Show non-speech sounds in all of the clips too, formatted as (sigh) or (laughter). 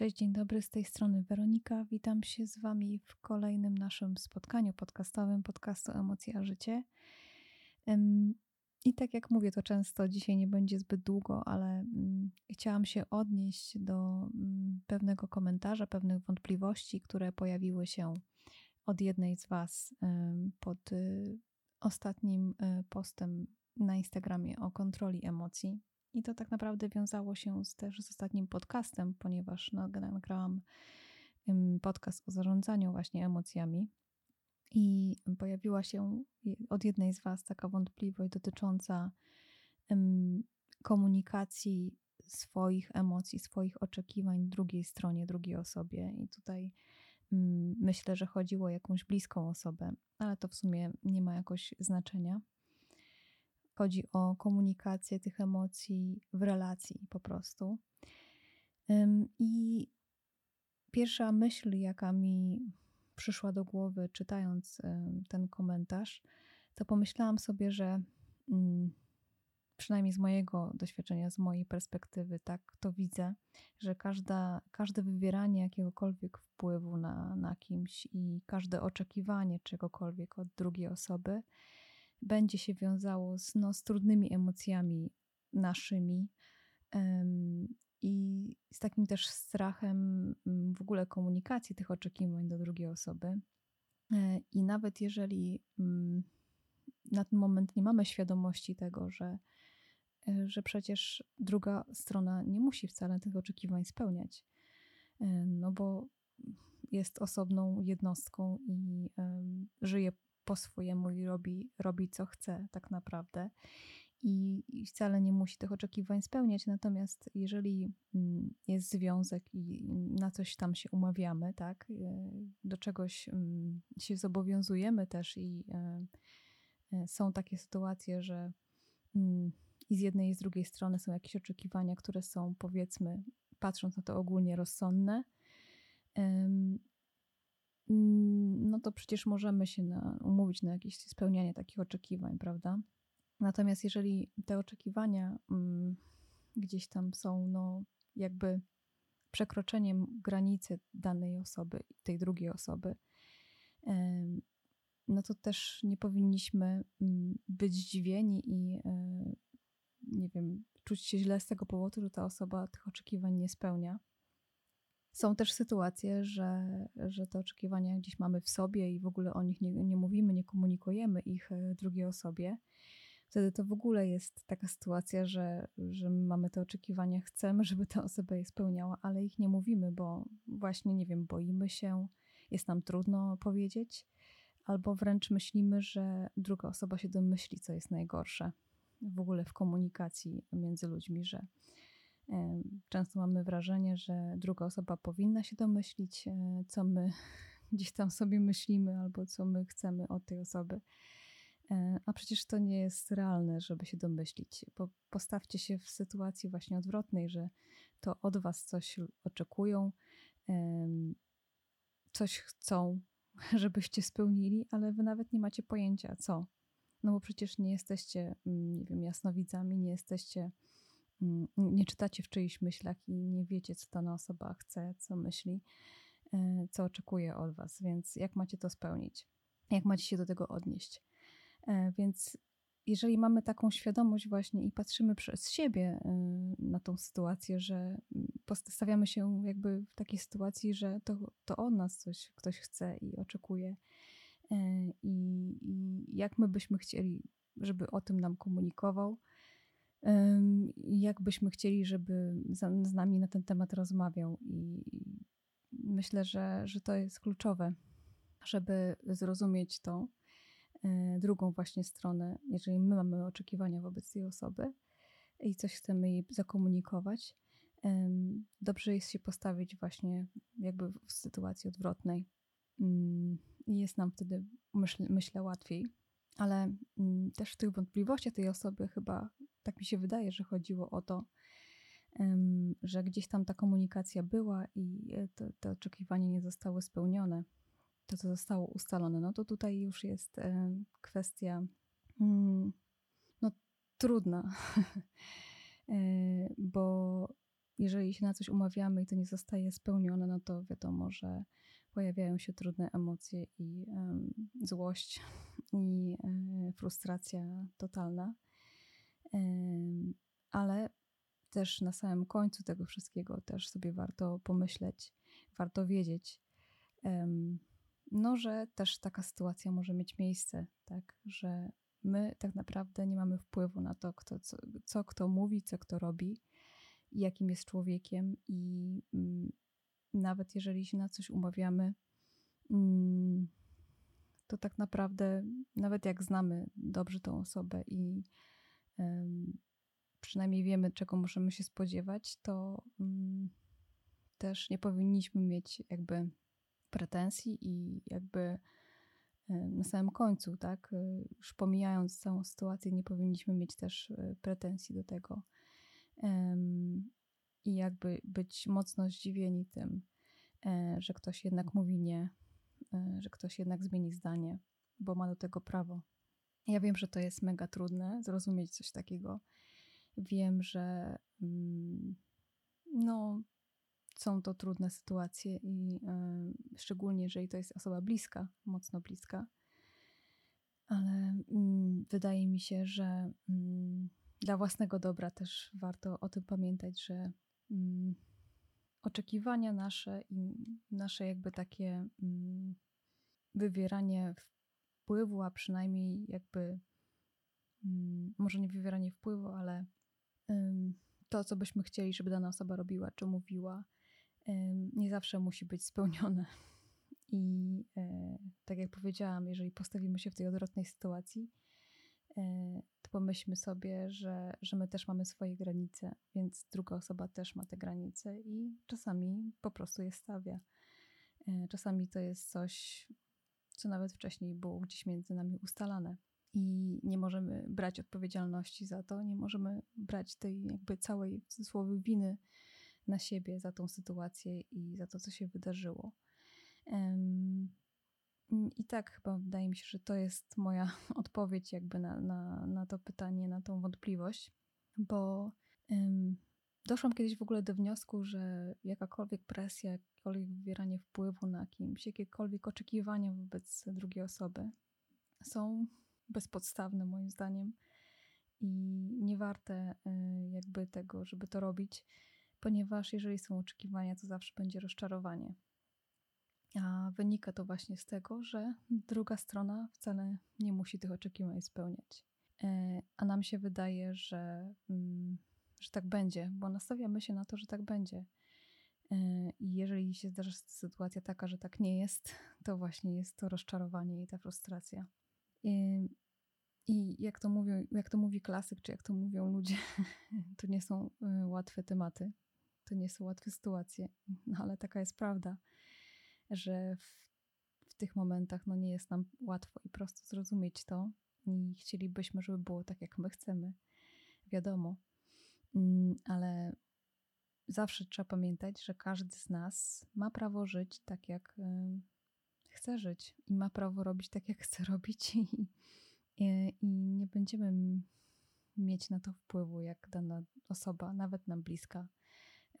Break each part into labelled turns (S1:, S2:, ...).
S1: Cześć, dzień dobry, z tej strony Weronika. Witam się z Wami w kolejnym naszym spotkaniu podcastowym podcastu Emocje a Życie. I tak jak mówię to często, dzisiaj nie będzie zbyt długo, ale mm, chciałam się odnieść do mm, pewnego komentarza, pewnych wątpliwości, które pojawiły się od jednej z Was pod y, ostatnim y, postem na Instagramie o kontroli emocji. I to tak naprawdę wiązało się z, też z ostatnim podcastem, ponieważ no, nagrałam podcast o zarządzaniu właśnie emocjami. I pojawiła się od jednej z Was taka wątpliwość dotycząca komunikacji swoich emocji, swoich oczekiwań drugiej stronie, drugiej osobie. I tutaj myślę, że chodziło o jakąś bliską osobę, ale to w sumie nie ma jakoś znaczenia. Chodzi o komunikację tych emocji w relacji po prostu. I pierwsza myśl, jaka mi przyszła do głowy, czytając ten komentarz, to pomyślałam sobie, że mm, przynajmniej z mojego doświadczenia, z mojej perspektywy, tak to widzę, że każda, każde wywieranie jakiegokolwiek wpływu na, na kimś i każde oczekiwanie czegokolwiek od drugiej osoby będzie się wiązało z, no, z trudnymi emocjami naszymi i z takim też strachem mm, w ogóle komunikacji tych oczekiwań do drugiej osoby. E, I nawet jeżeli um, na ten moment nie mamy świadomości tego, że, e, że przecież druga strona nie musi wcale tych oczekiwań spełniać, e, no bo jest osobną jednostką i żyje po swojemu i robi, robi co chce tak naprawdę. I, I, wcale nie musi tych oczekiwań spełniać. Natomiast jeżeli mm, jest związek i na coś tam się umawiamy, tak, e, do czegoś mm, się zobowiązujemy też i e, e, są takie sytuacje, że mm, i z jednej i z drugiej strony są jakieś oczekiwania, które są powiedzmy, patrząc na to ogólnie, rozsądne, no to przecież możemy się na, umówić na jakieś spełnianie takich oczekiwań, prawda? Natomiast jeżeli te oczekiwania mm, gdzieś tam są, no jakby przekroczeniem granicy danej osoby, tej drugiej osoby, no to też nie powinniśmy mm, być zdziwieni i e, nie wiem, czuć się źle z tego powodu, że ta osoba tych oczekiwań nie spełnia. Są też sytuacje, że, że te oczekiwania gdzieś mamy w sobie i w ogóle o nich nie, nie mówimy, nie komunikujemy ich e, drugiej osobie. Wtedy to w ogóle jest taka sytuacja, że, że mamy te oczekiwania, chcemy, żeby ta osoba je spełniała, ale ich nie mówimy, bo właśnie, nie wiem, boimy się, jest nam trudno powiedzieć, albo wręcz myślimy, że druga osoba się domyśli, co jest najgorsze w ogóle w komunikacji między ludźmi, że Często mamy wrażenie, że druga osoba powinna się domyślić, e, co my (laughs) gdzieś tam sobie myślimy albo co my chcemy od tej osoby. E, a przecież to nie jest realne, żeby się domyślić. Bo postawcie się w sytuacji właśnie odwrotnej, że to od was coś oczekują, coś chcą, (laughs) żebyście spełnili, ale wy nawet nie macie pojęcia co. No bo przecież nie jesteście, mm, nie wiem, jasnowidzami, nie jesteście nie czytacie w czyichś myślach i nie wiecie, co dana osoba chce, co myśli, e, co oczekuje od Was, więc jak macie to spełnić? Jak macie się do tego odnieść? E, więc jeżeli mamy taką świadomość właśnie i patrzymy przez siebie e, na tą sytuację, że postawiamy się jakby w takiej sytuacji, że to, to od nas coś ktoś chce i oczekuje i, i jak my byśmy chcieli, żeby o tym nam komunikował, jak byśmy chcieli, żeby z nami na ten temat rozmawiał. I myślę, że, że to jest kluczowe, żeby zrozumieć tą e, drugą właśnie stronę, jeżeli my mamy oczekiwania wobec tej osoby i coś chcemy jej zakomunikować. Dobrze jest się postawić właśnie jakby w sytuacji odwrotnej. Mm, jest nam wtedy, myśl, myślę, łatwiej. Ale mm, też w tych wątpliwościach tej osoby chyba tak mi się wydaje, że chodziło o to, że gdzieś tam ta komunikacja była i e, te, te oczekiwania nie zostały spełnione, to co zostało ustalone, no to tutaj już jest e, kwestia mm, no, trudna, (laughs) e, bo jeżeli się na coś umawiamy i to nie zostaje spełnione, no to wiadomo, że pojawiają się trudne emocje i złość i y, frustracja totalna. Ale też na samym końcu tego wszystkiego też sobie warto pomyśleć, warto wiedzieć, no, że też taka sytuacja może mieć miejsce, tak, że my tak naprawdę nie mamy wpływu na to, kto, co, co kto mówi, co kto robi, jakim jest człowiekiem i mm, nawet jeżeli się na coś umawiamy, mm, to tak naprawdę, nawet jak znamy dobrze tą osobę i przynajmniej wiemy, czego możemy się spodziewać, to mm, też nie powinniśmy mieć jakby pretensji i jakby na samym końcu, tak, już pomijając całą sytuację, nie powinniśmy mieć też e, pretensji do tego. I jakby być mocno zdziwieni tym, e, że ktoś jednak mówi nie, że ktoś jednak zmieni zdanie, bo ma do tego prawo. Ja wiem, że to jest mega trudne zrozumieć coś takiego. Wiem, że mm, no, są to trudne sytuacje i y, szczególnie jeżeli to jest osoba bliska, mocno bliska. Ale y, wydaje mi się, że y, dla własnego dobra też warto o tym pamiętać, że oczekiwania nasze i nasze jakby takie mm, wywieranie wpływu, a przynajmniej jakby mm, może nie wywieranie wpływu, ale to, co byśmy chcieli, żeby dana osoba robiła czy mówiła, nie zawsze musi być spełnione. I e, tak jak powiedziałam, jeżeli postawimy się w tej odwrotnej sytuacji, to pomyślmy sobie, że, że my też mamy swoje granice, więc druga osoba też ma te granice i czasami po prostu je stawia. E, czasami to jest coś, co nawet wcześniej było gdzieś między nami ustalane. I nie możemy brać odpowiedzialności za to, nie możemy brać tej jakby całej w cudzysłowie winy na siebie za tą sytuację i za to, co się wydarzyło. I tak chyba wydaje mi się, że to jest moja (laughs) odpowiedź jakby na, na, na to pytanie, na tą wątpliwość, bo um, doszłam kiedyś w ogóle do wniosku, że jakakolwiek presja, jakiekolwiek wywieranie wpływu na kimś, jakiekolwiek oczekiwania wobec drugiej osoby są bezpodstawne moim zdaniem i nie warte y, jakby tego, żeby to robić, ponieważ jeżeli są oczekiwania, to zawsze będzie rozczarowanie. A wynika to właśnie z tego, że druga strona wcale nie musi tych oczekiwań spełniać. E, a nam się wydaje, że, mm, że tak będzie, bo nastawiamy się na to, że tak będzie. E, I jeżeli się zdarza sytuacja taka, że tak nie jest, (laughs) to właśnie jest to rozczarowanie i ta frustracja. I, i jak, to mówią, jak to mówi klasyk, czy jak to mówią ludzie, (laughs) to nie są e, łatwe tematy, to nie są łatwe sytuacje, (laughs) no ale taka jest prawda że w, w tych momentach no, nie jest nam łatwo i prosto zrozumieć to i chcielibyśmy, żeby było tak, jak my chcemy. Wiadomo, mm, ale zawsze trzeba pamiętać, że każdy z nas ma prawo żyć tak, jak chce żyć i ma prawo robić tak, jak chce robić i, i, i nie będziemy mieć na to wpływu, jak dana osoba, nawet nam bliska,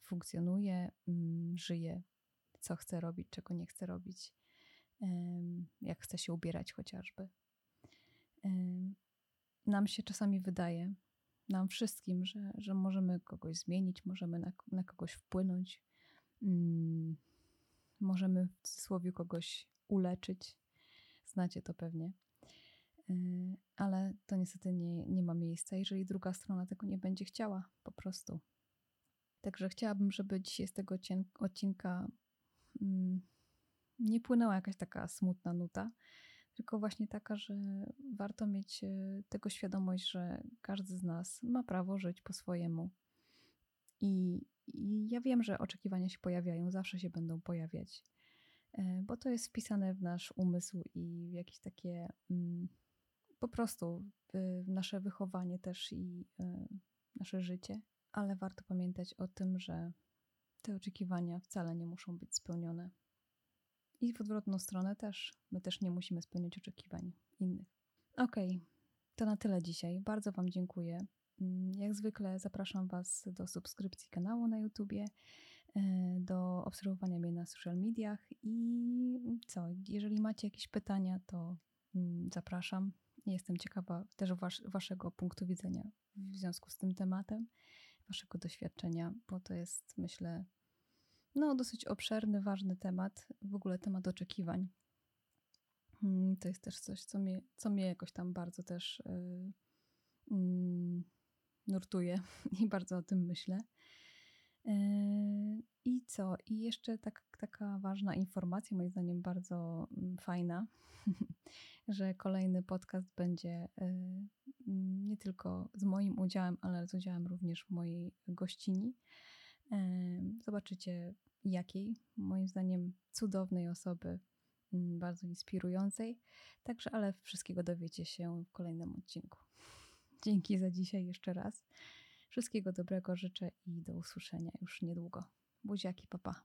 S1: funkcjonuje, mm, żyje, co chce robić, czego nie chce robić, jak chce się ubierać chociażby. Nam się czasami wydaje, nam wszystkim, że, że możemy kogoś zmienić, możemy na, na kogoś wpłynąć, mm, możemy w cudzysłowie kogoś uleczyć. Znacie to pewnie. E, ale to niestety nie, nie ma miejsca, jeżeli druga strona tego nie będzie chciała, po prostu. Także chciałabym, żeby dzisiaj z tego odcinka nie płynęła jakaś taka smutna nuta, tylko właśnie taka, że warto mieć e, tego świadomość, że każdy z nas ma prawo żyć po swojemu. I, I, ja wiem, że oczekiwania się pojawiają, zawsze się będą pojawiać, e, bo to jest wpisane w nasz umysł i w jakieś takie mm, po prostu nasze wychowanie też i e, nasze życie, ale warto pamiętać o tym, że te oczekiwania wcale nie muszą być spełnione. I w odwrotną stronę też. My też nie musimy spełniać oczekiwań innych. Okej, okay, to na tyle dzisiaj. Bardzo Wam dziękuję mm, jak zwykle zapraszam Was do subskrypcji kanału na YouTubie, e, do obserwowania mnie na social mediach i co, jeżeli macie jakieś pytania, to mm, zapraszam. Jestem ciekawa też was, Waszego punktu widzenia w związku z tym tematem, Waszego doświadczenia, bo to jest, myślę, no, dosyć obszerny, ważny temat, w ogóle temat oczekiwań. Mm, to jest też coś, co mnie, co mnie jakoś tam bardzo też yy, nurtuje (laughs) i bardzo o tym myślę. Yy, I co? I jeszcze tak, taka ważna informacja, moim zdaniem bardzo mm, fajna, (laughs) że kolejny podcast będzie y, nie tylko z moim udziałem, ale z udziałem również mojej gościni. Zobaczycie jakiej, moim zdaniem cudownej osoby, mm, bardzo inspirującej. Także, ale wszystkiego dowiecie się w kolejnym odcinku. (laughs) Dzięki za dzisiaj jeszcze raz. Wszystkiego dobrego życzę i do usłyszenia już niedługo. Buziaki, papa.